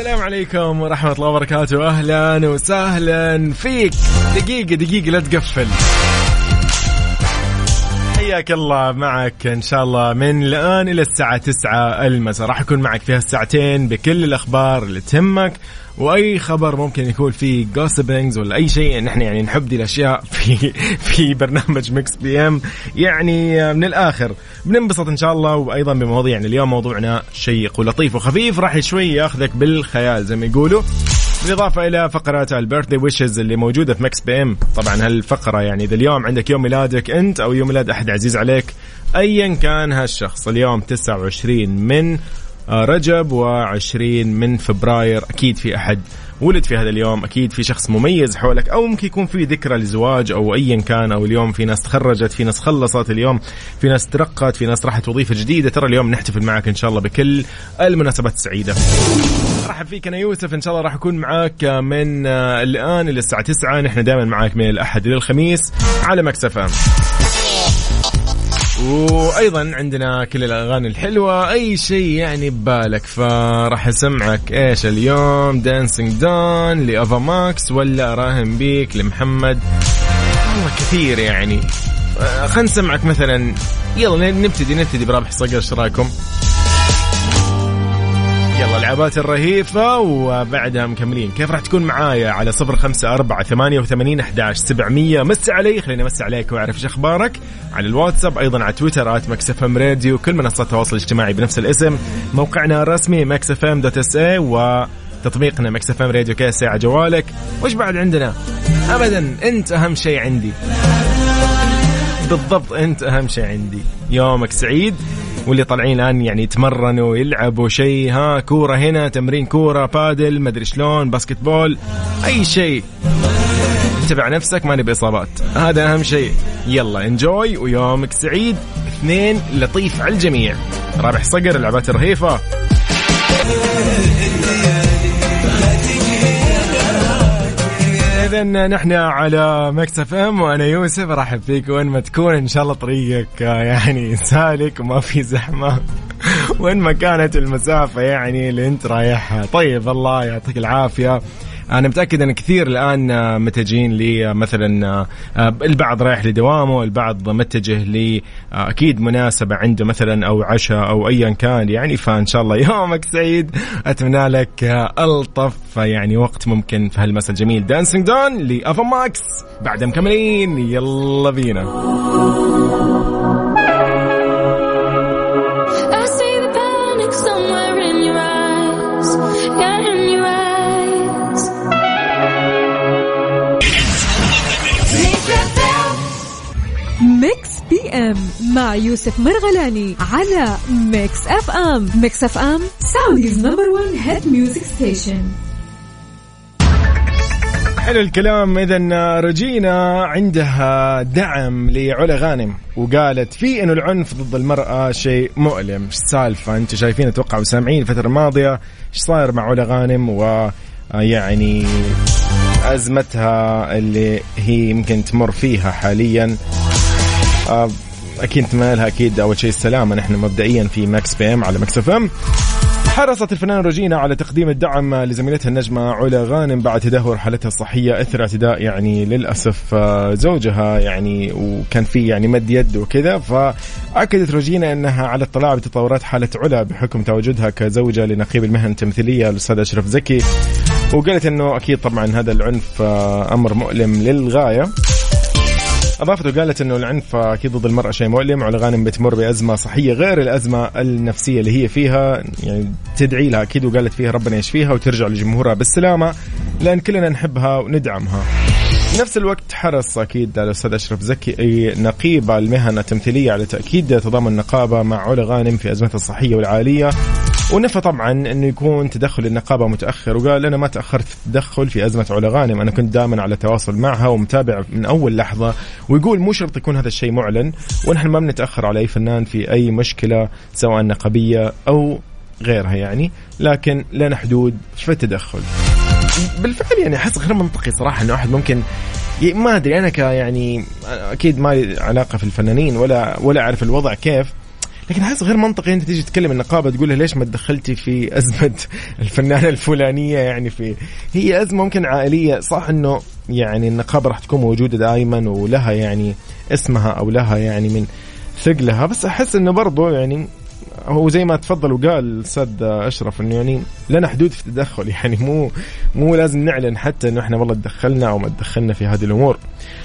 السلام عليكم ورحمة الله وبركاته. أهلا وسهلا فيك. دقيقة دقيقة لا تقفل. حياك الله معك إن شاء الله من الآن إلى الساعة 9 المساء. راح أكون معك في هالساعتين بكل الأخبار اللي تهمك وأي خبر ممكن يكون فيه gossipings ولا أي شيء نحن يعني نحب دي الأشياء في في برنامج Mix PM يعني من الآخر بننبسط إن شاء الله وأيضا بمواضيع. يعني اليوم موضوعنا شيق ولطيف وخفيف. راح شوي ياخذك بالخيال زي ما يقولوا. بالإضافة إلى فقرات ال birthday wishes اللي موجودة في Mix PM. طبعا هالفقرة يعني إذا اليوم عندك يوم ميلادك أنت أو يوم ميلاد أحد عزيز عليك أيا كان هالشخص اليوم 29 من آه، رجب و20 من فبراير. أكيد في أحد ولد في هذا اليوم أكيد في شخص مميز حولك أو ممكن يكون في ذكرى لزواج أو ايا كان أو اليوم في ناس تخرجت في ناس خلصت اليوم في ناس ترقت في ناس راحت وظيفة جديدة. ترى اليوم نحتفل معك إن شاء الله بكل المناسبات السعيدة. ارحب فيك أنا يوسف. إن شاء الله راح أكون معاك من آه، الآن إلى الساعة 9 نحن دائما معاك من الأحد إلى الخميس على Mix FM. وأيضا عندنا كل الأغاني الحلوة. أي شيء يعني ببالك. فراح أسمعك إيش اليوم؟ Dancing's Done ل Ava Max ولا اراهن بيك لمحمد؟ والله كثير يعني. آه، خلينا نسمعك مثلا. يلا نبتدي نبتدي برابح صقر. إيش رأيكم؟ يلا العابات الرهيفة وبعدها مكملين. كيف راح تكون معايا على صفر خمسة أربعة ثمانية وثمانين أحداش سبعمية؟ مس علي خليني أمس عليك وأعرف إيش أخبارك. على الواتساب أيضا على تويتر at Mix FM Radio كل منصات التواصل الاجتماعي بنفس الاسم. موقعنا الرسمي Mix FM dot SA و تطبيقنا Mix FM Radio KSA على جوالك. وش بعد عندنا؟ ابدا أنت أهم شيء عندي. بالضبط أنت أهم شيء عندي. يومك سعيد. واللي طالعين الآن يعني يتمرنوا يلعبوا شيء. ها كورة هنا تمرين كورة بادل مدري شلون باسكت بول أي شيء. تبع نفسك ما نبي اصابات هذا أهم شيء. يلا انجوي ويومك سعيد. اثنين لطيف على الجميع. رابح صقر اللعبات الرهيفة. اذا نحن على Mix FM وأنا يوسف أرحب فيك وين ما تكون. إن شاء الله طريقك يعني سالك وما في زحمة. وين ما كانت المسافة يعني اللي أنت رايحها. طيب الله يعطيك العافية. أنا متأكد إن كثير الآن متجهين لي مثلا البعض رايح لدوامه البعض متجه ل أكيد مناسبة عنده مثلا أو عشاء أو ايا كان. يعني فإن شاء الله يومك سعيد. أتمنى لك ألطف يعني وقت ممكن. في هالمساء الجميل Dancing's Done ل Ava Max. بعد مكملين. يلا بينا. أم مع يوسف مرغلاني على Mix FM Mix FM Saudi's number 1 hit music station حلو الكلام. اذا رجينا عندها دعم لعلا غانم وقالت في إنه العنف ضد المرأة شيء مؤلم. إيش السالفة؟ أنتم شايفين أتوقع وسامعين الفترة الماضية إيش صاير مع علا غانم و يعني أزمتها اللي هي يمكن تمر فيها حاليا. أكيد نتمنى لها أكيد أول شيء السلامة. نحن مبدئيا في Mix PM على Mix FM. حرصت الفنانة روجينا على تقديم الدعم لزميلتها النجمة علا غانم بعد تدهور حالتها الصحية إثر اعتداء يعني للأسف آه، زوجها يعني وكان في يعني مد يد وكذا. فأكدت روجينا أنها على اطلاع بتطورات حالة علا بحكم تواجدها كزوجة لنقيب المهن التمثيلية الأستاذ أشرف زكي. وقالت أنه أكيد طبعا هذا العنف آه، أمر مؤلم للغاية. أضافت وقالت إنه العنف أكيد ضد المرأة شيء مؤلم علا غانم بتمر بأزمة صحية غير الأزمة النفسية اللي هي فيها يعني تدعي لها أكيد وقالت فيها ربنا يشفيها وترجع لجمهورها بالسلامة لأن كلنا نحبها وندعمها. نفس الوقت حرص أكيد الأستاذ أشرف زكي نقيب المهن التمثيلية على تأكيد تضامن النقابه مع علا غانم في أزمتها الصحية والعالية. ونفى طبعا إنه يكون تدخل النقابة متأخر وقال أنا ما تأخرت في التدخل في أزمة علا غانم أنا كنت دائما على تواصل معها ومتابع من أول لحظة ويقول مو شرط يكون هذا الشيء معلن ونحن ما بنتأخر على أي فنان في أي مشكلة سواء نقابية أو غيرها يعني لكن لنا حدود في التدخل. بالفعل يعني أحس غير منطقي صراحة إنه واحد ممكن ما أدري أنا ك يعني أكيد ما لي علاقة في الفنانين ولا ولا أعرف الوضع كيف لكن احس غير منطقي. انت تيجي تتكلم النقابة تقول ليش ما تدخلتي في أزمة الفنانة الفلانية يعني في هي أزمة ممكن عائلية. صح إنه يعني النقابة راح تكون موجودة دائما ولها يعني اسمها أو لها يعني من ثقلها. بس أحس إنه برضو يعني هو زي ما تفضل وقال الأستاذ أشرف إنه يعني لنا حدود في التدخل. يعني مو مو لازم نعلن حتى إنه إحنا والله تدخلنا أو ما تدخلنا في هذه الأمور.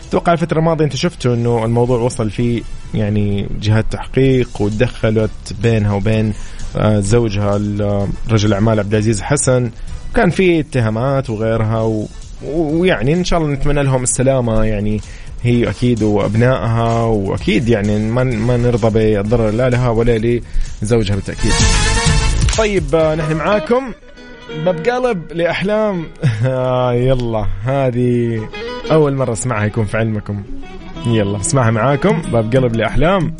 أتوقع الفترة الماضية أنت شفتوا إنه الموضوع وصل فيه يعني جهات تحقيق وتدخلت بينها وبين آه، زوجها ال- رجل الاعمال عبد العزيز حسن. كان في اتهامات وغيرها و- ويعني إن شاء الله نتمنى لهم السلامة. يعني هي أكيد وأبنائها وأكيد يعني ما ما نرضى بالضرر لا لها ولا لزوجها بالتأكيد. طيب آه، نحن معاكم باب قلب لأحلام آه يلا هذه أول مرة اسمعها يكون في علمكم يلا اسمعها معاكم باب قلب لأحلام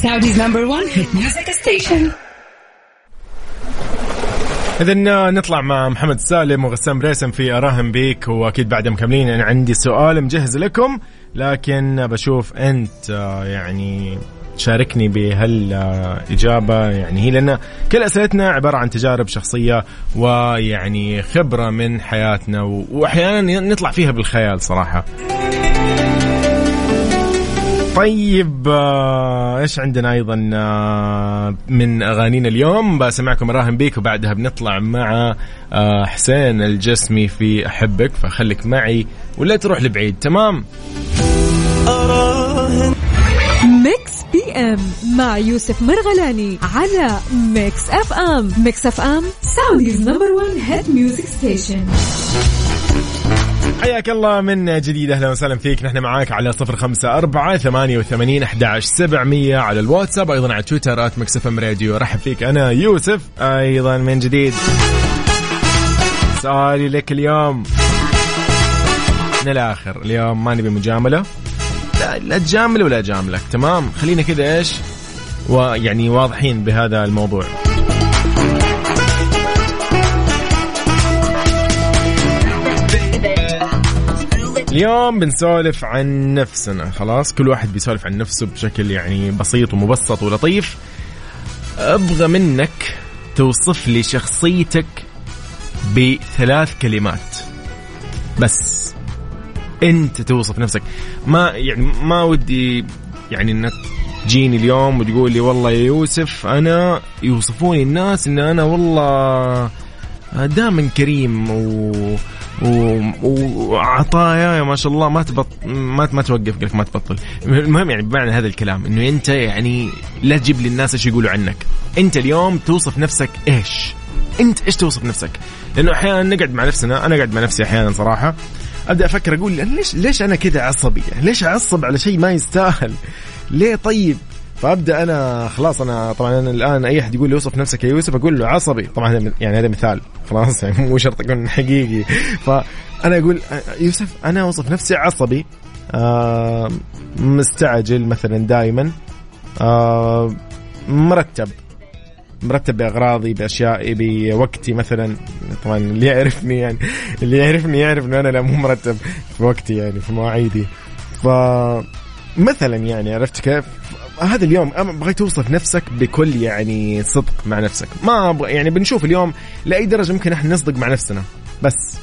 Saudi's number one hit music station. اذا نطلع مع محمد سالم وغسان بريسم في اراهن بيك وأكيد بعد مكملين أنا عندي سؤال مجهز لكم لكن بشوف أنت آه، يعني شاركني بهالاجابه يعني هي لأن كل أسئلتنا عبارة عن تجارب شخصية ويعني خبرة من حياتنا و- وأحيانا نطلع فيها بالخيال صراحة. طيب آه، إيش عندنا أيضا آه، من أغانينا اليوم؟ بسمعكم راهن بيك وبعدها بنطلع مع آه، حسين الجسمي في أحبك فخليك معي ولا تروح لبعيد تمام؟ Mix PM مع يوسف مرغلاني على Mix FM. Mix FM Saudi's number 1 hit music station. حياك الله من جديد أهلا وسهلا فيك. نحن معاك على صفر خمسة أربعة ثمانية وثمانين أحد سبعمية على الواتساب أيضا على تويتر at Mix FM Radio. رحب فيك أنا يوسف أيضا من جديد. سؤالي لك اليوم. من الآخر اليوم ما نبي مجاملة. لا, لا تجامل ولا أجاملك تمام؟ خلينا كذا إيش؟ ويعني واضحين بهذا الموضوع. اليوم بنسولف عن نفسنا. خلاص كل واحد بيسولف عن نفسه بشكل يعني بسيط ومبسط ولطيف. أبغى منك توصف لي شخصيتك بثلاث كلمات. بس. انت توصف نفسك. ما يعني ما ودي يعني إنك تجيني اليوم وتقول لي والله يا يوسف أنا يوصفوني الناس إن أنا والله دائما كريم و وعطايا ما شاء الله ما تبط ما ما توقف قلك ما تبطل. المهم يعني بمعنى هذا الكلام إنه أنت يعني لا تجيب لي الناس إيش يقولوا عنك. أنت اليوم توصف نفسك إيش؟ أنت إيش توصف نفسك؟ لأنه أحيانا نقعد مع نفسنا أنا اقعد مع نفسي أحيانا صراحة أبدأ أفكر أقول ليش ليش أنا كذا عصبي؟ ليش أعصب على شيء ما يستاهل؟ ليه طيب؟ فأبدأ أنا خلاص أنا طبعا أنا الآن أي أحد يقول لي وصف نفسك يا يوسف أقول له عصبي. طبعا يعني هذا مثال. خلاص يعني مو شرط يكون حقيقي. فانا أقول يوسف أنا أوصف نفسي عصبي. آه مستعجل مثلا دائما آه مرتب. مرتب بأغراضي بأشيائي بوقتي مثلا. طبعا اللي يعرفني يعني اللي يعرفني يعرف إنه أنا لا مو مرتب في وقتي يعني في مواعيدي. ف مثلا يعني عرفت كيف؟ هذا اليوم بغيت توصف نفسك بكل يعني صدق مع نفسك. ما أبغى يعني بنشوف اليوم لأي درجة ممكن إحنا نصدق مع نفسنا. بس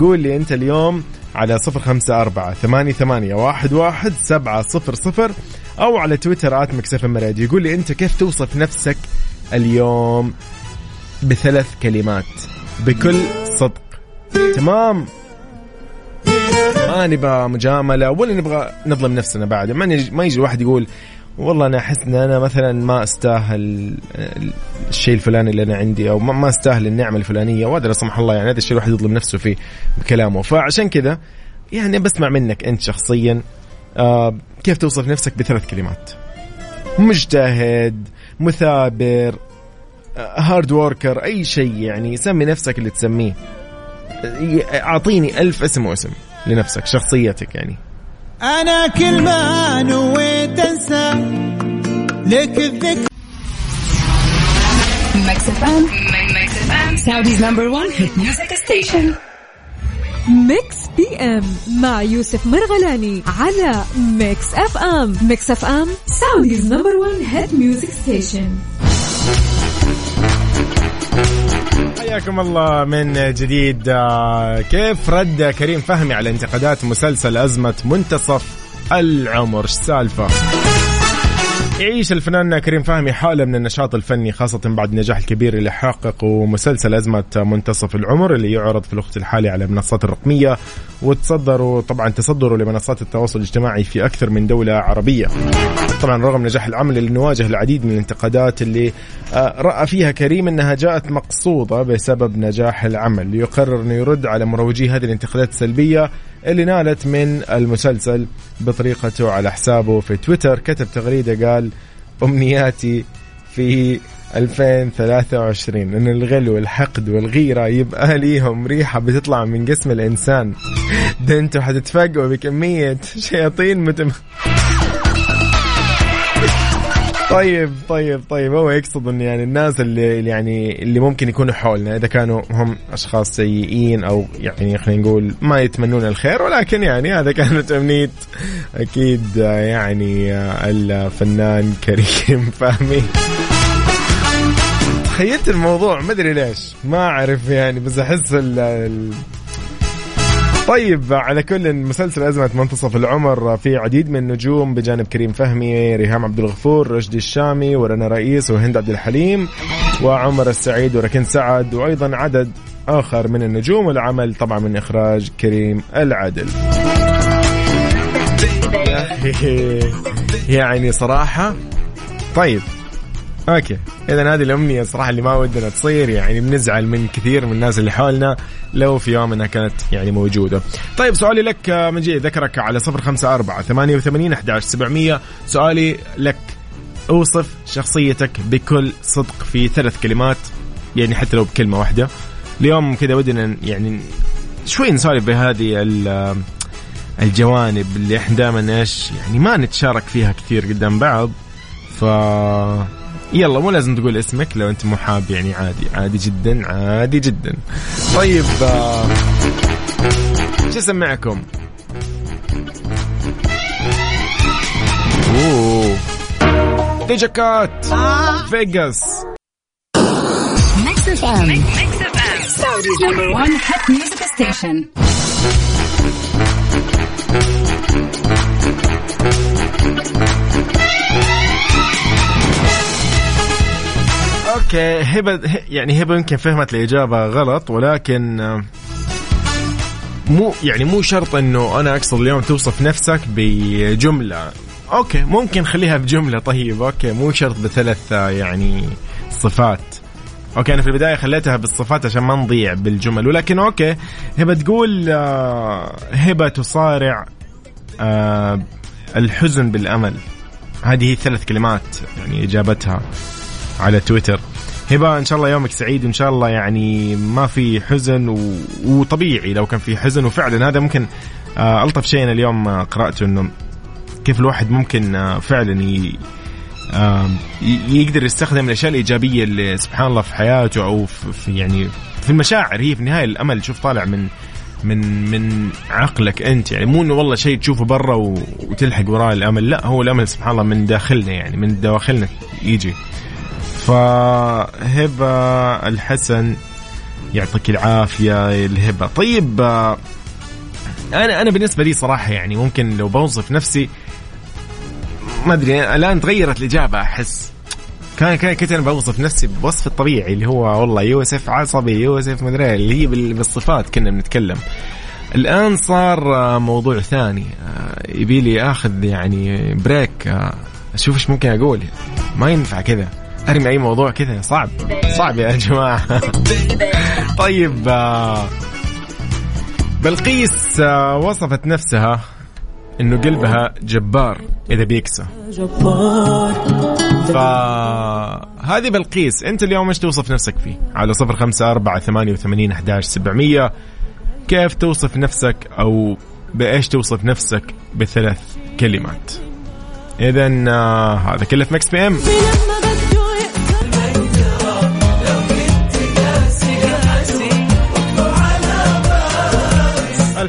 قول لي أنت اليوم على صفر خمسة أربعة ثمانية ثمانية واحد واحد سبعة صفر صفر أو على تويتر آت مكسف مرادي يقول لي أنت كيف توصف نفسك اليوم بثلاث كلمات بكل صدق. تمام؟ ما نبغى مجاملة ولا نبغى نظلم نفسنا بعد. ما ما يجي واحد يقول والله أنا أحس إن أنا مثلا ما أستاهل الشيء الفلاني اللي أنا عندي أو ما أستاهل النعمة الفلانية وهذا لا سمح الله يعني هذا الشيء الواحد يظلم نفسه فيه بكلامه فعشان كذا يعني بسمع منك أنت شخصيا آه كيف توصف نفسك بثلاث كلمات؟ مجتهد مثابر hard worker أي شيء يعني سمي نفسك اللي تسميه. أعطيني ألف اسم واسم لنفسك شخصيتك يعني. أنا كل ما نويت لك الذكر. Saudi's number one hit music station. Mix PM مع يوسف مرغلاني على Mix FM. Mix FM Saudi's number 1 hit music station. حياكم الله من جديد. آه، كيف رد كريم فهمي على انتقادات مسلسل أزمة منتصف العمر؟ السالفة؟ يعيش الفنان كريم فهمي حالة من النشاط الفني خاصة بعد النجاح الكبير اللي حققه مسلسل أزمة منتصف العمر اللي يعرض في الوقت الحالي على المنصات الرقمية وتصدروا طبعا تصدروا لمنصات التواصل الاجتماعي في أكثر من دولة عربية. طبعا رغم نجاح العمل اللي نواجه العديد من الانتقادات اللي آه، رأى فيها كريم أنها جاءت مقصودة بسبب نجاح العمل. ليقرر أنه يرد على مروجي هذه الانتقادات السلبية اللي نالت من المسلسل بطريقته على حسابه في تويتر. كتب تغريدة قال أمنياتي في 2023 إن الغل والحقد والغيرة يبقى ليهم ريحة بتطلع من جسم الإنسان. ده أنتوا حتتفاجئوا بكمية شياطين متم طيب طيب طيب. هو يقصد إن يعني الناس اللي يعني اللي ممكن يكونوا حولنا إذا كانوا هم أشخاص سيئين أو يعني خلينا نقول ما يتمنون الخير ولكن يعني هذا كانت امنيه أكيد يعني الفنان كريم فهمي. تخيلت الموضوع ما أدري ليش. ما أعرف يعني بس أحس ال طيب على كل مسلسل أزمة منتصف العمر في عديد من النجوم بجانب كريم فهمي ريهام عبد الغفور رشدي الشامي ورنا رئيس وهند عبد الحليم وعمر السعيد وركن سعد وأيضا عدد آخر من النجوم والعمل طبعا من إخراج كريم العدل. يعني صراحة طيب okay إذا هذه الأمنية صراحة اللي ما ودنا تصير يعني بنزعل من كثير من الناس اللي حولنا لو في يوم إنها كانت يعني موجودة. طيب سؤالي لك من جديد أذكرك على 054 88 11 700 سؤالي لك أوصف شخصيتك بكل صدق في ثلاث كلمات يعني حتى لو بكلمة واحدة. اليوم كذا ودنا يعني شوي نسولف بهذه الجوانب اللي إحنا دائما إيش يعني ما نتشارك فيها كثير قدام بعض ف يلا مو لازم تقول اسمك لو أنت مو حاب يعني عادي عادي جدا عادي جدا. طيب آه شو أسمعكم؟ أوه. Doja Cat Vegas. okay هبه يعني هبة يمكن فهمت الإجابة غلط ولكن مو يعني مو شرط إنه أنا أقصد اليوم توصف نفسك بجملة. okay ممكن خليها بجملة طيب okay مو شرط بثلاث يعني صفات. okay أنا في البداية خليتها بالصفات عشان ما نضيع بالجمل. ولكن okay هبة تقول هبة تصارع الحزن بالأمل. هذه ثلاث كلمات يعني إجابتها على تويتر. هبة إن شاء الله يومك سعيد وان شاء الله يعني ما في حزن و... وطبيعي لو كان في حزن. وفعلا هذا ممكن آه ألطف شيء أنا اليوم آه قرأته إنه كيف الواحد ممكن آه فعلا ي... يقدر يستخدم الأشياء الإيجابية اللي سبحان الله في حياته أو في يعني في المشاعر. هي في النهاية الأمل شوف طالع من من من عقلك أنت. يعني مو إنه والله شيء تشوفه برا وتلحق وراه الأمل لا هو الأمل سبحان الله من داخلنا يعني من دواخلنا يجي. فهبة الحسن يعطيك العافية الهبة. طيب أنا أنا بالنسبة لي صراحة يعني ممكن لو بوصف نفسي ما أدري الآن تغيرت الإجابة أحس كان كان كنت أنا بوصف نفسي بوصف الطبيعي اللي هو والله يوسف عصبي يوسف مدري اللي هي بالصفات كنا بنتكلم. الآن صار موضوع ثاني يبي لي آخذ يعني بريك أشوف إيش ممكن أقول. ما ينفع كذا. أرمي أي موضوع كذا. صعب. صعب يا جماعة. طيب آه، بلقيس آه، وصفت نفسها إنه قلبها جبار إذا بيكسى فهذه بلقيس أنت اليوم إيش توصف نفسك فيه؟ على صفر خمسة أربعة ثمانية وثمانين أحداش سبعمية. كيف توصف نفسك أو بإيش توصف نفسك بثلاث كلمات؟ إذا آه هذا كله في Mix PM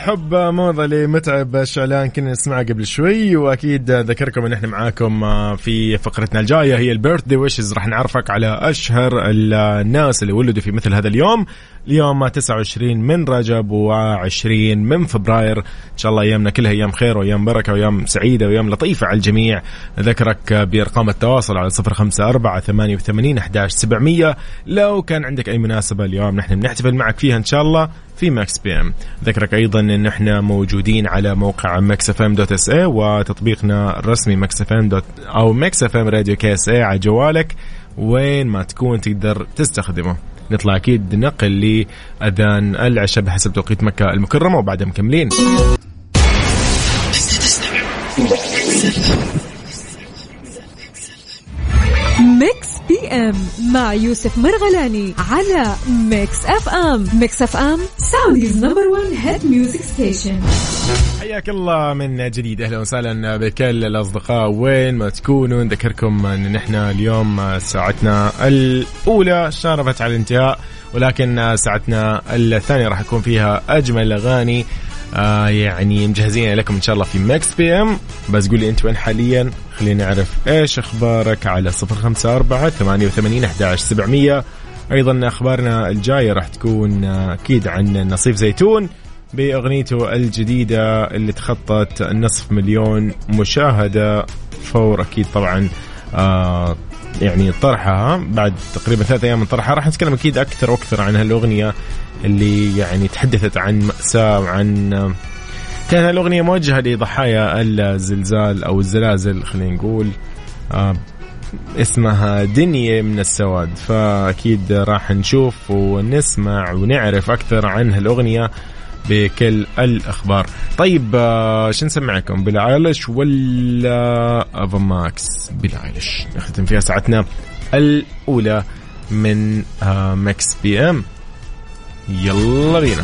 الحب موضة لمتعب شعلان كنا نسمعها قبل شوي وأكيد ذكركم إن إحنا معاكم في فقرتنا الجاية هي ال birthday wishes. راح نعرفك على أشهر الناس اللي ولدوا في مثل هذا اليوم. اليوم 29 من رجب و20 من فبراير. إن شاء الله أيامنا كلها أيام خير وأيام بركة وأيام سعيدة وأيام لطيفة على الجميع. ذكرك بأرقام التواصل على 054 88 11 700 لو كان عندك أي مناسبة اليوم نحن بنحتفل معك فيها إن شاء الله. في Mix PM ذكرك أيضا إن إحنا موجودين على موقع Mix FM dot SA وتطبيقنا الرسمي Mix FM dot أو Mix FM Radio KSA على جوالك وين ما تكون تقدر تستخدمه. نطلع أكيد نقل لأذان العشاء بحسب توقيت مكة المكرمة وبعدها مكملين. Mix PM مع يوسف مرغلاني على Mix FM Mix FM Saudi's number 1 hit music station حياك الله من جديد. أهلا وسهلا بكل الأصدقاء. وين ما تكونوا نذكركم أن نحن اليوم ساعتنا الأولى شارفت على الانتهاء ولكن ساعتنا الثانية راح يكون فيها أجمل الاغاني آه يعني مجهزين لكم إن شاء الله في Mix PM. بس قول لي أنت وين حاليا؟ خلينا نعرف إيش أخبارك على 054 88 11 700 أيضا أخبارنا الجاية راح تكون أكيد عن نصيف زيتون بأغنيته الجديدة اللي تخطت النصف مليون مشاهدة. فور أكيد طبعا آه يعني طرحها بعد تقريبا ثلاث أيام من طرحها راح نتكلم أكيد أكثر وأكثر عن هالاغنيه اللي يعني تحدثت عن مأساة وعن كانت الأغنية موجهة لضحايا الزلزال أو الزلازل خلينا نقول. آه اسمها دنيا من السواد. فأكيد راح نشوف ونسمع ونعرف أكثر عن هالأغنية. بكل الأخبار. طيب آه شو نسمعكم؟ بلا ايلش ولا افا ماكس؟ Billie Eilish نختم فيها ساعتنا الأولى من آه Mix PM. يلا بينا.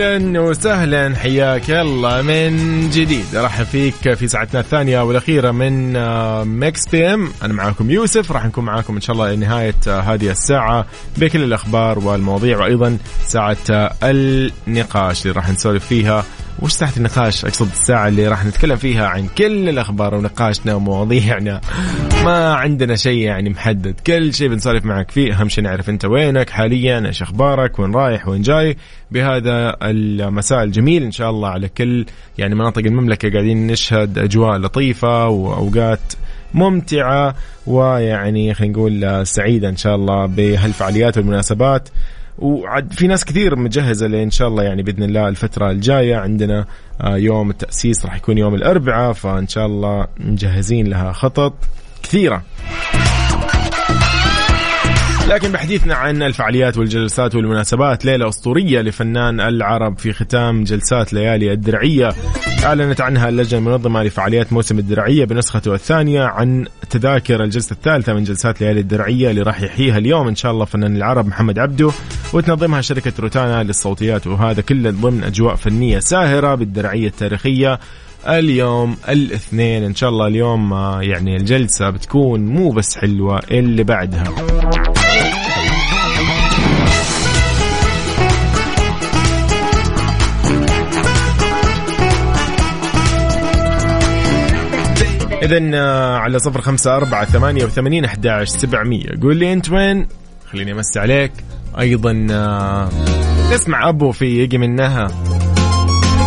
أهلا وسهلا. حياك الله من جديد. أرحب فيك في ساعتنا الثانية والأخيرة من آه، Mix PM. أنا معاكم يوسف. راح نكون معاكم إن شاء الله لنهاية آه، هذه الساعة بكل الأخبار والمواضيع وأيضا ساعة آه، النقاش اللي راح نسولف فيها وش ساعة النقاش؟ أقصد الساعة اللي راح نتكلم فيها عن كل الأخبار ونقاشنا ومواضيعنا. ما عندنا شيء يعني محدد. كل شيء بنسولف معك فيه. أهم شيء نعرف أنت وينك حاليا إيش أخبارك وين رايح وين جاي. بهذا المساء الجميل إن شاء الله على كل يعني مناطق المملكة قاعدين نشهد أجواء لطيفة وأوقات ممتعة ويعني خلينا نقول سعيدة إن شاء الله بهالفعاليات والمناسبات. وعد في ناس كثير مجهزة لإن شاء الله يعني بإذن الله الفترة الجاية عندنا آه، يوم التأسيس راح يكون يوم الأربعاء فإن شاء الله مجهزين لها خطط كثيرة. لكن بحديثنا عن الفعاليات والجلسات والمناسبات ليلة أسطورية لفنان العرب في ختام جلسات ليالي الدرعية. أعلنت عنها اللجنة المنظمة لفعاليات موسم الدرعية بنسخته الثانية عن تذاكر الجلسة الثالثة من جلسات ليالي الدرعية اللي راح يحييها اليوم إن شاء الله فنان العرب محمد عبده. وتنظمها شركة روتانا للصوتيات وهذا كله ضمن أجواء فنية ساهرة بالدرعية التاريخية اليوم الاثنين. إن شاء الله اليوم آه، يعني الجلسة بتكون مو بس حلوة اللي بعدها. إذا آه، على صفر خمسة أربعة ثمانية وثمانين أحد سبعمية. قول لي أنت وين؟ خليني أمسي عليك. أيضا آه، نسمع أبو في يجي منها.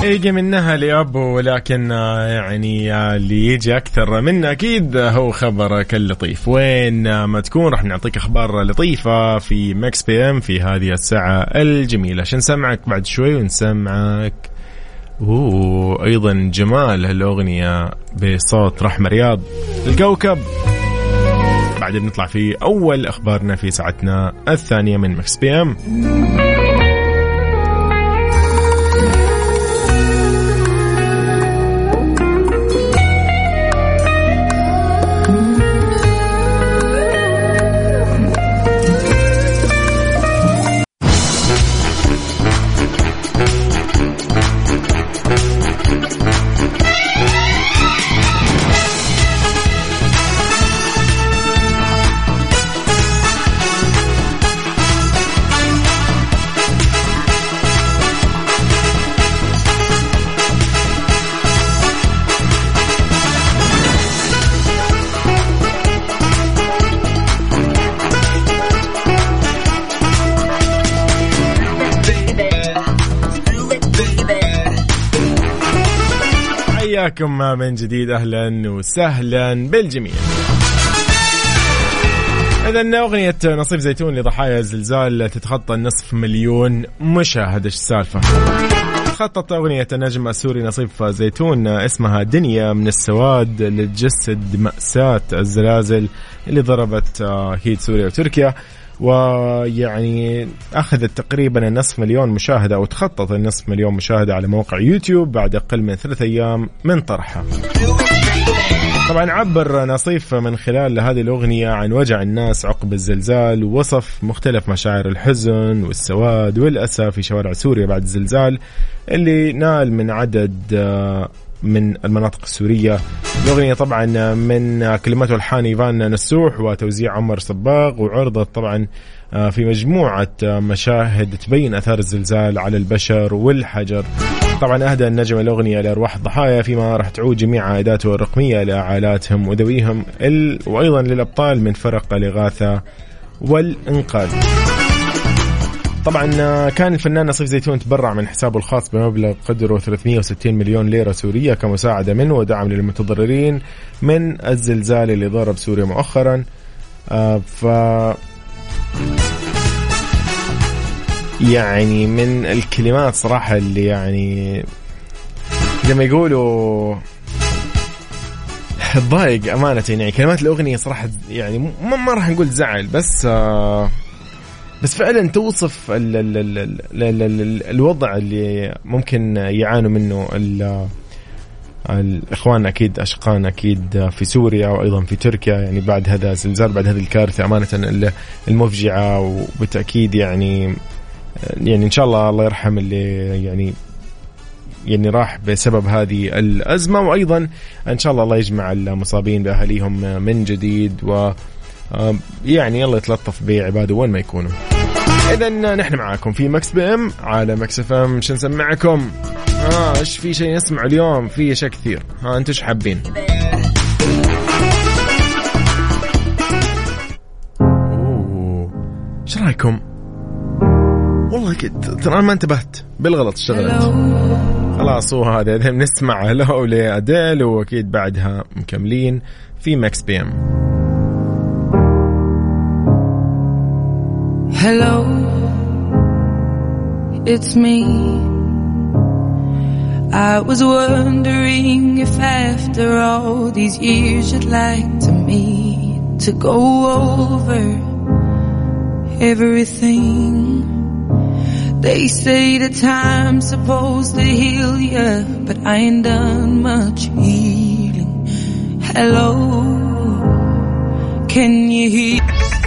يجي منها لأبو ولكن آه، يعني اللي يجي أكثر منه أكيد هو خبرك اللطيف. وين ما تكون راح نعطيك أخبار لطيفة في Mix PM في هذه الساعة الجميلة. عشان نسمعك بعد شوي ونسمعك؟ وأيضا جمال هالأغنية بصوت رحمة رياض. الكوكب. بعدين نطلع في أول أخبارنا في ساعتنا الثانية من Mix PM. حياكم من جديد أهلا وسهلا بالجميع إذا أغنية نصيف زيتون لضحايا الزلزال تتخطى النصف مليون مشاهدة السالفة؟ خطط أغنية النجم السوري نصيف زيتون اسمها دنيا من السواد لتجسد مأساة الزلازل اللي ضربت أكيد سوريا وتركيا ويعني أخذت تقريبا النصف مليون مشاهدة أو تخطط النصف مليون مشاهدة على موقع يوتيوب بعد أقل من ثلاث أيام من طرحها. طبعا عبر نصيف من خلال هذه الأغنية عن وجع الناس عقب الزلزال ووصف مختلف مشاعر الحزن والسواد والأسى في شوارع سوريا بعد الزلزال اللي نال من عدد آه، من المناطق السورية. الأغنية طبعا من كلمات والحان إيفان نسوح وتوزيع عمر صباغ وعرضت طبعا آه، في مجموعة آه، مشاهد تبين أثار الزلزال على البشر والحجر. طبعا أهدى النجم الأغنية لأرواح الضحايا فيما راح تعود جميع عائداته الرقمية لعائلاتهم وذويهم وأيضا للأبطال من فرق الإغاثة والإنقاذ. طبعا آه، كان الفنان نصيف زيتون تبرع من حسابه الخاص بمبلغ قدره 360 مليون ليرة سورية كمساعدة منه ودعم للمتضررين من الزلزال اللي ضرب سوريا مؤخرا. آه، ف يعني من الكلمات صراحة اللي يعني زي ما يقولوا ضايق أمانة يعني. كلمات الأغنية صراحة يعني ما, ما راح نقول زعل بس آه بس فعلا توصف ال ال ال ال ال ال الوضع اللي ممكن يعانوا منه الإخوان أكيد اشقان أكيد في سوريا وأيضا في تركيا. يعني بعد هذا الزلزال بعد هذه الكارثة أمانة المفجعة وبالتأكيد يعني يعني إن شاء الله الله يرحم اللي يعني يعني راح بسبب هذه الأزمة. وأيضا إن شاء الله الله يجمع المصابين بأهاليهم من جديد و يعني الله يتلطف بعباده وين ما يكونوا. اذا نحن معاكم في Mix PM على Mix FM. شو نسمعكم؟ ها آه إيش في شيء نسمع اليوم؟ في اشياء كثير. ها أنتم إيش حابين؟ إيش رأيكم؟ والله ترى ما انتبهت بالغلط اشتغلت. خلاص هو هذا. نسمع Hello لأديل وأكيد بعدها مكملين في Mix PM. Hello, it's me. I was wondering if after all these years you'd like to meet to go over everything. They say the time's supposed to heal you, but I ain't done much healing. Hello, can you hear?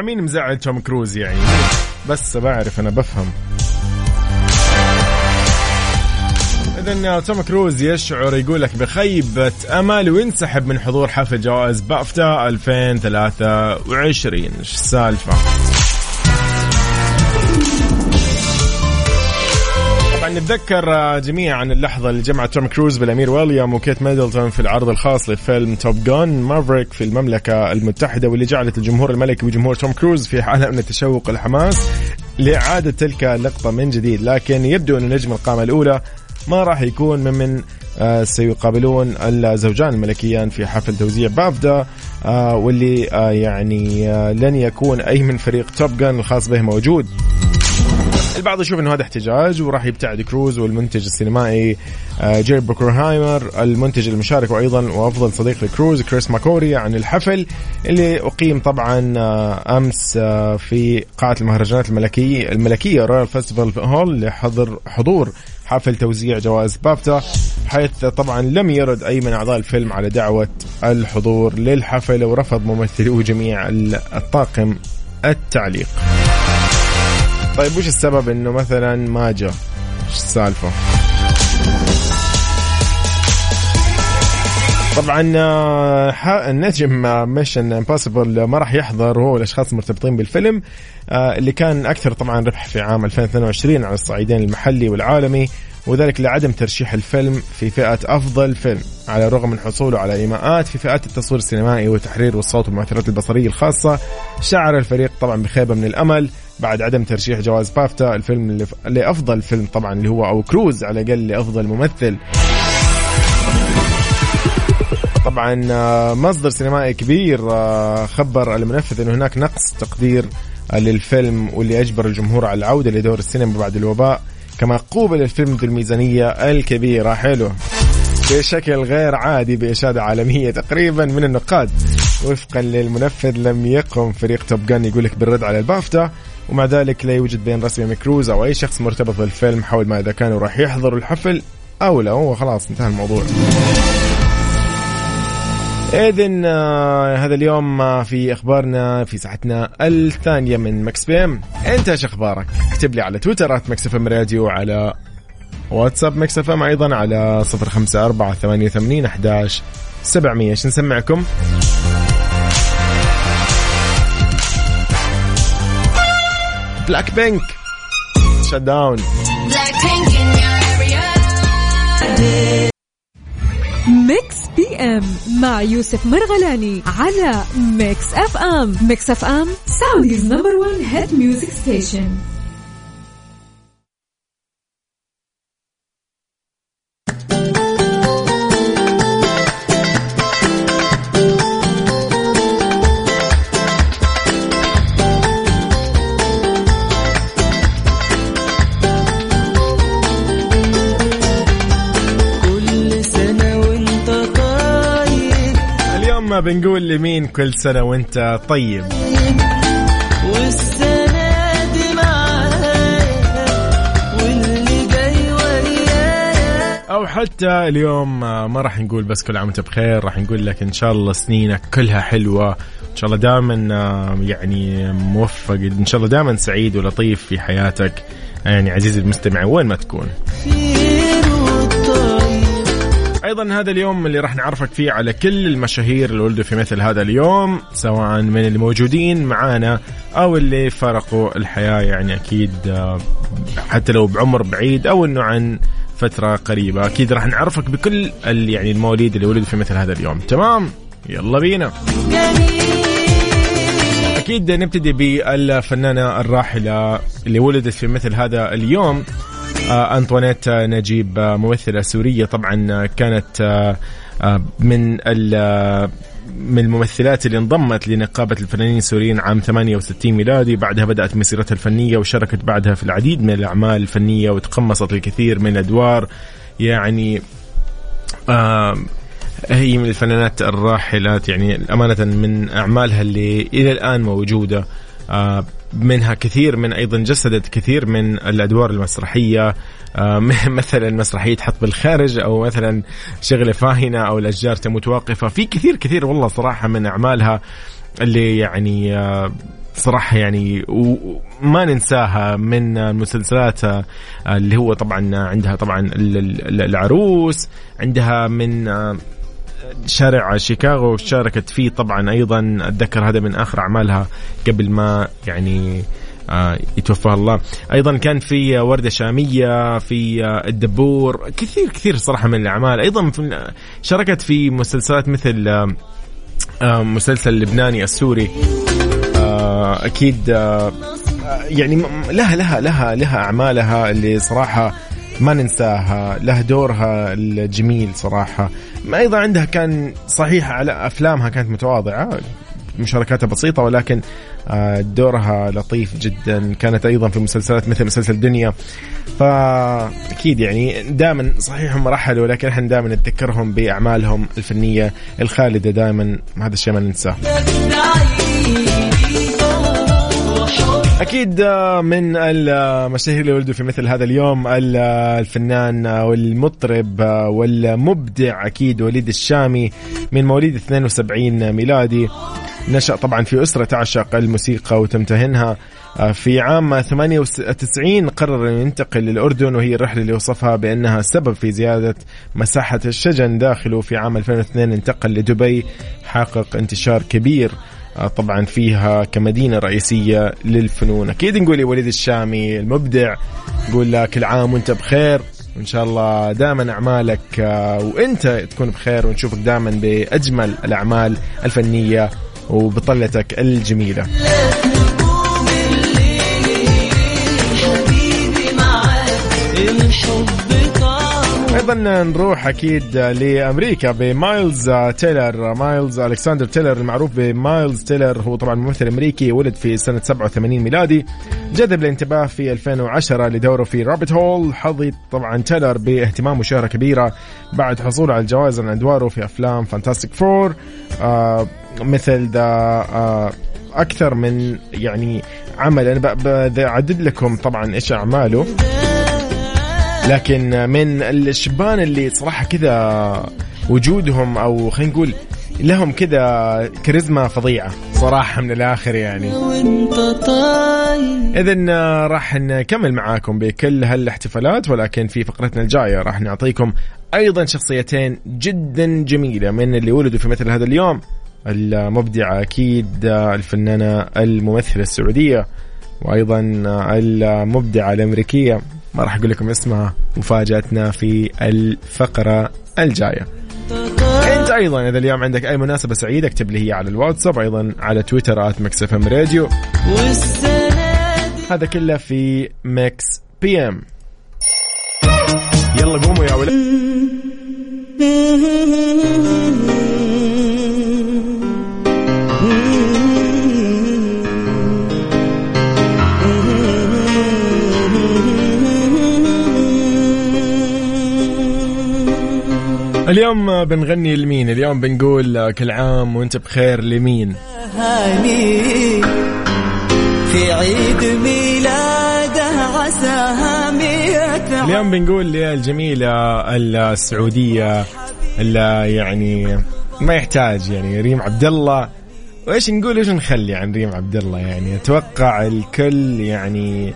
مين مزعل توم كروز يعني؟ بس بعرف أنا بفهم. إذا توم كروز يشعر يقول لك بخيبة أمل وينسحب من حضور حفل جوائز بافتا 2023 إيش السالفة؟ نتذكر جميعا اللحظة اللي جمعت توم كروز بالأمير ويليام وكيت ميدلتون في العرض الخاص لفيلم Top Gun Maverick في المملكة المتحدة واللي جعلت الجمهور الملكي وجمهور توم كروز في حالة من التشوق والحماس لإعادة تلك اللقطة من جديد. لكن يبدو أن نجم القامة الأولى ما راح يكون ممن آه، سيقابلون الزوجان الملكيان في حفل توزيع بافتا آه، واللي آه، يعني لن يكون أي من فريق Top Gun الخاص به موجود. البعض يشوف إنه هذا احتجاج وراح يبتعد كروز والمنتج السينمائي جيري بروكرهايمر المنتج المشارك وأيضا وأفضل صديق لكروز كريس ماكواري عن الحفل اللي أقيم طبعا أمس في قاعة المهرجانات الملكية الملكيه Royal Festival Hall لحضر حضور حفل توزيع جوائز بافتا حيث طبعا لم يرد أي من أعضاء الفيلم على دعوة الحضور للحفل ورفض ممثلو جميع الطاقم التعليق. طيب وش السبب إنه مثلا ما جاء إيش السالفة؟ طبعا النجم Mission Impossible ما راح يحضر هو الاشخاص المرتبطين بالفيلم آه، اللي كان أكثر طبعا ربح في عام 2022 على الصعيدين المحلي والعالمي وذلك لعدم ترشيح الفيلم في فئة أفضل فيلم. على الرغم من حصوله على إيماءات في فئات التصوير السينمائي والتحرير والصوت والمؤثرات البصرية الخاصة شعر الفريق طبعا بخيبة من الأمل بعد عدم ترشيح جوائز بافتا الفيلم لأفضل فيلم طبعا اللي هو أو كروز على الأقل لأفضل ممثل. طبعا آه، مصدر سينمائي كبير آه، خبر المنفذ إنه هناك نقص تقدير للفيلم واللي أجبر الجمهور على العودة لدور السينما بعد الوباء كما قوبل الفيلم ذو الميزانيه الكبيرة. حلو. بشكل غير عادي بإشادة عالمية تقريبا من النقاد. وفقا للمنفذ لم يقم فريق توب جان يقول لك بالرد على البافتا ومع ذلك لا يوجد بين رسمي مكروز أو أي شخص مرتبط بالفيلم حول ما إذا كانوا راح يحضروا الحفل أو لا هو خلاص انتهى الموضوع. إذن آه هذا اليوم آه في أخبارنا في ساعتنا الثانية من Mix PM. انت إيش أخبارك. اكتب لي على تويتر Mix FM Radio على واتساب Mix FM أيضا على 054 88 11 700 إيش نسمعكم Blackpink Shut Down Mix PM مع يوسف مرغلاني على Mix FM Mix FM Saudi's number 1 hit music station بنقول لمين كل سنة وانت طيب؟ والسنة دي واللي جاي ويايا أو حتى اليوم ما راح نقول بس كل عام وانت بخير راح نقول لك إن شاء الله سنينك كلها حلوة. إن شاء الله دائما يعني موفق إن شاء الله دائما سعيد ولطيف في حياتك. يعني عزيزي المستمع وين ما تكون. أيضا هذا اليوم اللي راح نعرفك فيه على كل المشاهير اللي ولدوا في مثل هذا اليوم سواء من الموجودين معانا أو اللي فرقوا الحياة يعني أكيد آه، حتى لو بعمر بعيد أو إنه عن فترة قريبة أكيد راح نعرفك بكل يعني المواليد اللي ولدوا في مثل هذا اليوم. تمام؟ يلا بينا. أكيد نبتدي بالفنانة الراحلة اللي ولدت في مثل هذا اليوم. أنطوانيت نجيب آه، ممثلة سورية. طبعا آه، كانت من من الممثلات اللي انضمت لنقابة الفنانين السوريين عام 68 ميلادي. بعدها بدأت مسيرتها الفنية وشاركت بعدها في العديد من الأعمال الفنية وتقمصت الكثير من الأدوار يعني هي من الفنانات الراحلات. يعني أمانة من أعمالها اللي إلى الآن موجودة. منها كثير من أيضا جسدت كثير من الأدوار المسرحية. آه، مثلا مسرحية حط بالخارج أو مثلا شغلة فاهنة أو الأشجار تموت واقفه في كثير كثير والله صراحة من أعمالها اللي يعني آه، صراحة يعني وما ننساها من المسلسلات آه، اللي هو طبعا عندها طبعا ال- ال- العروس عندها من آه، شارع شيكاغو شاركت فيه طبعا أيضا. أتذكر هذا من آخر أعمالها قبل ما يعني آه، يتوفاها الله. أيضا كان في وردة شامية في آه، الدبور كثير كثير صراحة من الأعمال. أيضا في شاركت في مسلسلات مثل آه، آه، مسلسل اللبناني السوري. آه، أكيد آه، آه، يعني لها لها لها لها أعمالها اللي صراحة ما ننساها لها دورها الجميل صراحة. ما أيضا عندها كان صحيح على أفلامها كانت متواضعة مشاركاتها بسيطة ولكن آه، دورها لطيف جدا. كانت أيضا في مسلسلات مثل مسلسل دنيا. فأكيد يعني دائما صحيح هم رحلوا ولكن إحنا دائما نتذكرهم بأعمالهم الفنية الخالدة دائما. هذا الشيء ما ننساه. أكيد آه، من المشاهير اللي ولدوا في مثل هذا اليوم ال- آه، الفنان آه، والمطرب والمبدع أكيد وليد الشامي من مواليد 72 ميلادي. نشأ طبعا في أسرة تعشق الموسيقى وتمتهنها في عام 98 قرر أن ينتقل للأردن وهي الرحلة اللي وصفها بأنها سبب في زيادة مساحة الشجن داخله. في عام 2002 انتقل لدبي حقق انتشار كبير. طبعا فيها كمدينة رئيسية للفنون. أكيد نقول يا وليد الشامي المبدع نقول لك كل عام وأنت بخير وإن شاء الله دائما أعمالك آه، وأنت تكون بخير ونشوفك دائما بأجمل الأعمال الفنية وبطلتك الجميلة. أيضا نروح أكيد لأمريكا بمايلز تيلر. مايلز ألكسندر تيلر المعروف بمايلز تيلر هو طبعا ممثل أمريكي ولد في سنة 87 ميلادي. جذب الانتباه في 2010 لدوره في Rabbit Hole حظي طبعا تيلر باهتمام وشهرة كبيرة بعد حصوله على الجوائز عن أدواره في أفلام Fantastic Four آه مثل The آه أكثر من يعني عمل أنا ب- ب- أعدد لكم طبعا إيش أعماله. لكن من الشبان اللي صراحة كذا وجودهم أو خلينا نقول لهم كذا كاريزما فظيعة صراحة من الآخر يعني. إذن راح نكمل معاكم بكل هالاحتفالات ولكن في فقرتنا الجاية راح نعطيكم أيضا شخصيتين جدا جميلة من اللي ولدوا في مثل هذا اليوم. المبدعة أكيد الفنانة الممثلة السعودية وأيضا المبدعة الأمريكية. ما راح أقول لكم اسمها مفاجأتنا في الفقرة الجاية. أنت أيضا إذا اليوم عندك أي مناسبة سعيدة اكتب لي هي على الواتساب أيضا على تويتر at Mix FM Radio. هذا كله في Mix PM. يلا قوموا يا ولد. اليوم بنغني لمين؟ اليوم بنقول كل عام وانت بخير لمين؟ في عيد ميلاده عساها مية اليوم بنقول للجميلة السعودية اللي يعني ما يحتاج يعني ريم عبد الله وإيش نقول؟ إيش نخلي عن ريم عبد الله يعني؟ أتوقع الكل يعني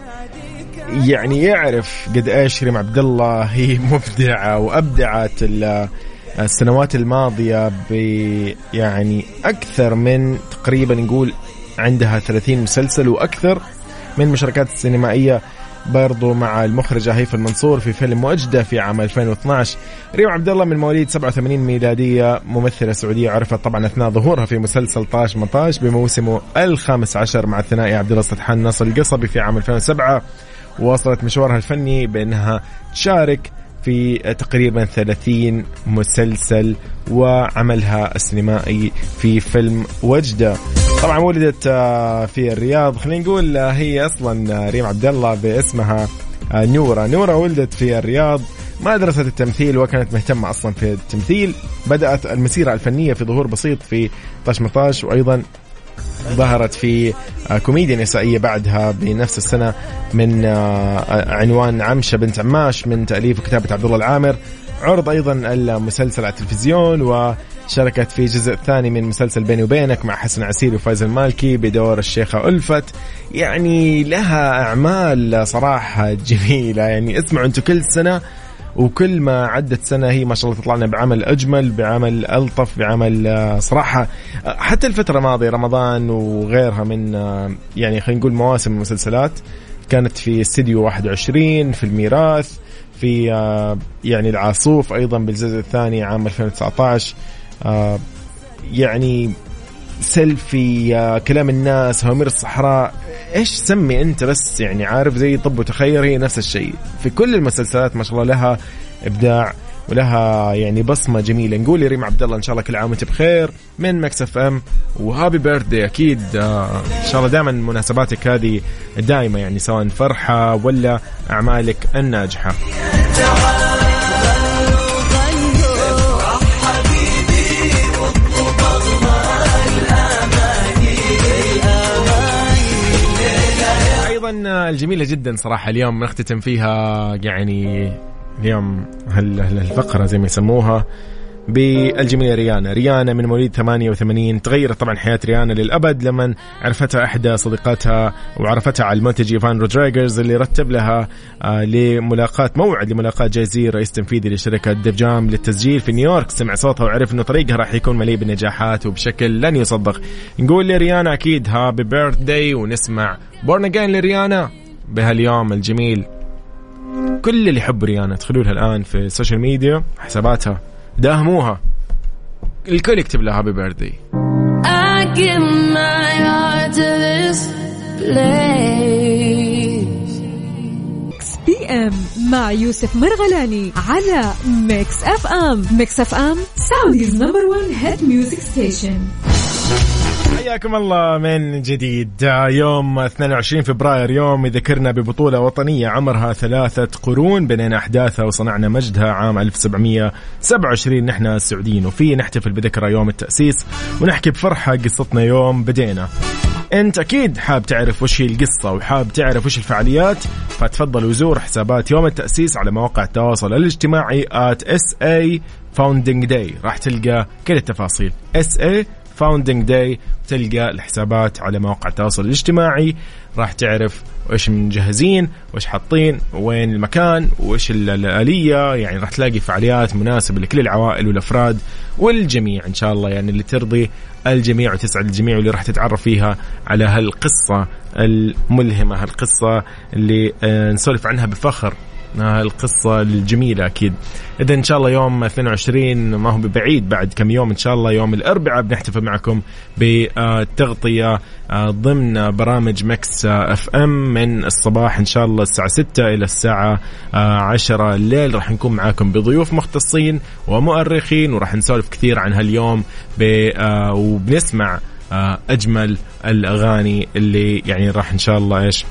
يعني يعرف قد إيش ريم عبد الله هي مبدعة وأبدعت ال- السنوات الماضية ب يعني أكثر من تقريبا نقول عندها 30 مسلسل وأكثر من مشاركات السينمائية برضو مع المخرجة هيفا المنصور في فيلم وجدة في عام 2012 ريم عبد الله من مواليد 87 ميلادية ممثلة سعودية عرفت طبعا أثناء ظهورها في مسلسل طاش مطاش بموسمه الخامس عشر مع الثنائي عبد الله سطحان. ناصر القصبي في عام 2007 وواصلت مشوارها الفني بأنها تشارك في تقريبا 30 مسلسل وعملها السينمائي في فيلم وجدة. طبعا ولدت آه، في الرياض. خلينا نقول آه، هي أصلا آه، ريم عبد الله باسمها نورة. نورة ولدت في الرياض. ما درست التمثيل وكانت مهتمة أصلا في التمثيل. بدأت المسيرة الفنية في ظهور بسيط في طاش مطاش وأيضا ظهرت في آه، كوميديا نسائية بعدها بنفس السنة من آه، عنوان عمشة بنت عماش من تأليف وكتابة عبد الله العامر. عرض أيضا المسلسل على التلفزيون شاركت في جزء ثاني من مسلسل بيني وبينك مع حسن عسير وفايز المالكي بدور الشيخة ألفت. يعني لها أعمال صراحة جميلة. يعني اسمعوا أنتم كل سنة وكل ما عدت سنة هي ما شاء الله تطلع لنا بعمل أجمل بعمل ألطف بعمل آه، صراحة آه، حتى الفترة الماضية رمضان وغيرها من آه، يعني خلينا نقول مواسم المسلسلات كانت في استديو 21 في الميراث في يعني العاصوف أيضا بالجزء الثاني عام 2019 يعني سيلفي كلام الناس هوامير الصحراء إيش سمي أنت بس يعني عارف زي طب وتخير هي نفس الشيء. في كل المسلسلات ما شاء الله لها إبداع ولها يعني بصمة جميلة. نقول ريم عبد الله إن شاء الله كل عام وأنت بخير من Mix FM. و happy birthday أكيد آه إن شاء الله دائما مناسباتك هذه دائمه يعني سواء فرحة ولا أعمالك الناجحة. أيضا الجميلة جدا صراحة اليوم نختتم فيها يعني اليوم هالفقره زي ما يسموها. بالجميله ريانا ريانا من مواليد 88 تغيرت طبعا حياة ريانا للأبد لما عرفتها احدى صديقاتها وعرفتها على المنتج إيفان روجرز اللي رتب لها آه لملاقاة موعد لملاقاة Jay-Z رئيس تنفيذي لشركة Def Jam للتسجيل في نيويورك. سمع صوتها وعرف إنه طريقها راح يكون مليء بالنجاحات وبشكل لن يصدق. نقول لريانا أكيد happy birthday ونسمع Born Again لريانا بهاليوم الجميل. كل اللي يحب ريانا ادخلوا لها الآن في ال social media حساباتها. داهموها. الكل يكتب لها happy birthday PM مع يوسف مرغلاني على Mix FM Mix FM Saudi's number 1 hit music station حياكم الله من جديد. يوم 22 فبراير يوم يذكرنا ببطولة وطنية عمرها ثلاثة قرون بنينا أحداثها وصنعنا مجدها عام 1727 نحن السعوديين وفيه نحتفل بذكرى يوم التأسيس ونحكي بفرحة قصتنا يوم بدينا. أنت أكيد حاب تعرف وش هي القصة وحاب تعرف وش الفعاليات فتفضل وزور حسابات يوم التأسيس على مواقع التواصل الاجتماعي at SA Founding Day. راح تلقى كل التفاصيل. SA Founding Day تلقى الحسابات على مواقع التواصل الاجتماعي. راح تعرف وايش مجهزين وإيش حاطين وين المكان وإيش الآلية. يعني راح تلاقي فعاليات مناسبة لكل العوائل والأفراد والجميع. إن شاء الله يعني اللي ترضي الجميع وتسعد الجميع واللي راح تتعرف فيها على هالقصة الملهمة هالقصة اللي آه، نسولف عنها بفخر. القصة الجميلة أكيد. إذا إن شاء الله يوم 22 ما هو بعيد بعد كم يوم إن شاء الله يوم الأربعاء بنحتفل معكم بتغطية آه، ضمن برامج مكس أف أم من الصباح إن شاء الله الساعة 6 إلى الساعة 10 آه، الليل. راح نكون معاكم بضيوف مختصين ومؤرخين وراح نسولف كثير عن هاليوم آه، وبنسمع أجمل الأغاني اللي يعني راح إن شاء الله إيش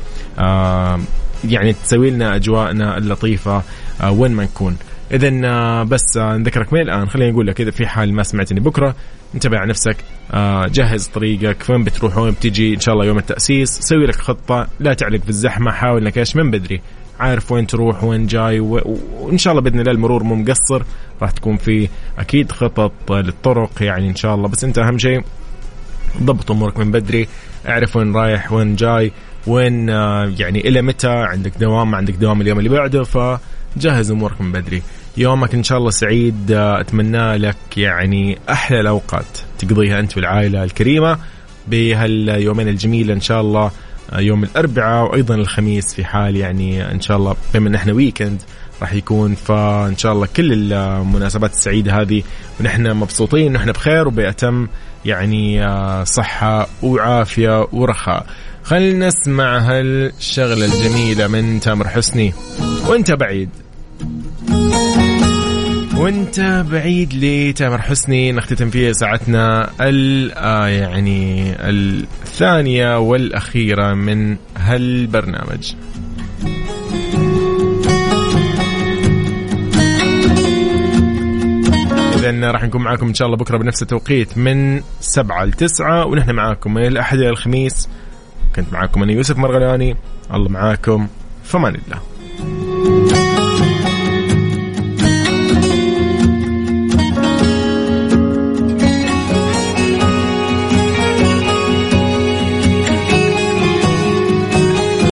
يعني تسوي لنا أجواءنا اللطيفة آه، وين ما نكون. اذا آه، بس آه، نذكرك من الآن. خليني أقول لك إذا في حال ما سمعتني بكرة انتبه على نفسك جهز طريقك. وين بتروح؟ وين بتجي؟ إن شاء الله يوم التأسيس. سوي لك خطة لا تعلق في الزحمة. حاول إنك إيش؟ من بدري. عارف وين تروح وين جاي وإن شاء الله بإذن الله المرور مو مقصر. راح تكون في أكيد خطط للطرق يعني إن شاء الله. بس أنت أهم شيء ضبط أمورك من بدري. اعرف وين رايح وين جاي. وين آه، يعني إلى متى عندك دوام عندك دوام اليوم اللي بعده فجهز أمورك من بدري. يومك إن شاء الله سعيد آه، أتمنى لك يعني أحلى الأوقات تقضيها أنت والعائلة الكريمة بهاليومين الجميلة إن شاء الله آه، يوم الأربعاء وأيضا الخميس في حال يعني إن شاء الله بما إن إحنا ويكند راح يكون. فإن شاء الله كل المناسبات السعيدة هذه ونحن مبسوطين ونحن بخير وبأتم يعني صحة وعافية ورخاء. خلينا نسمع هالشغلة الجميلة من تامر حسني. وانت بعيد. وانت بعيد لتامر حسني. نختتم فيها ساعتنا آه يعني الثانية والأخيرة من هالبرنامج. إذا راح نكون معاكم إن شاء الله بكرة بنفس التوقيت من سبعة لتسعة ونحن معاكم من الأحد إلى الخميس كنت معاكم أنا يوسف مرغلاني. الله معاكم. فمان الله.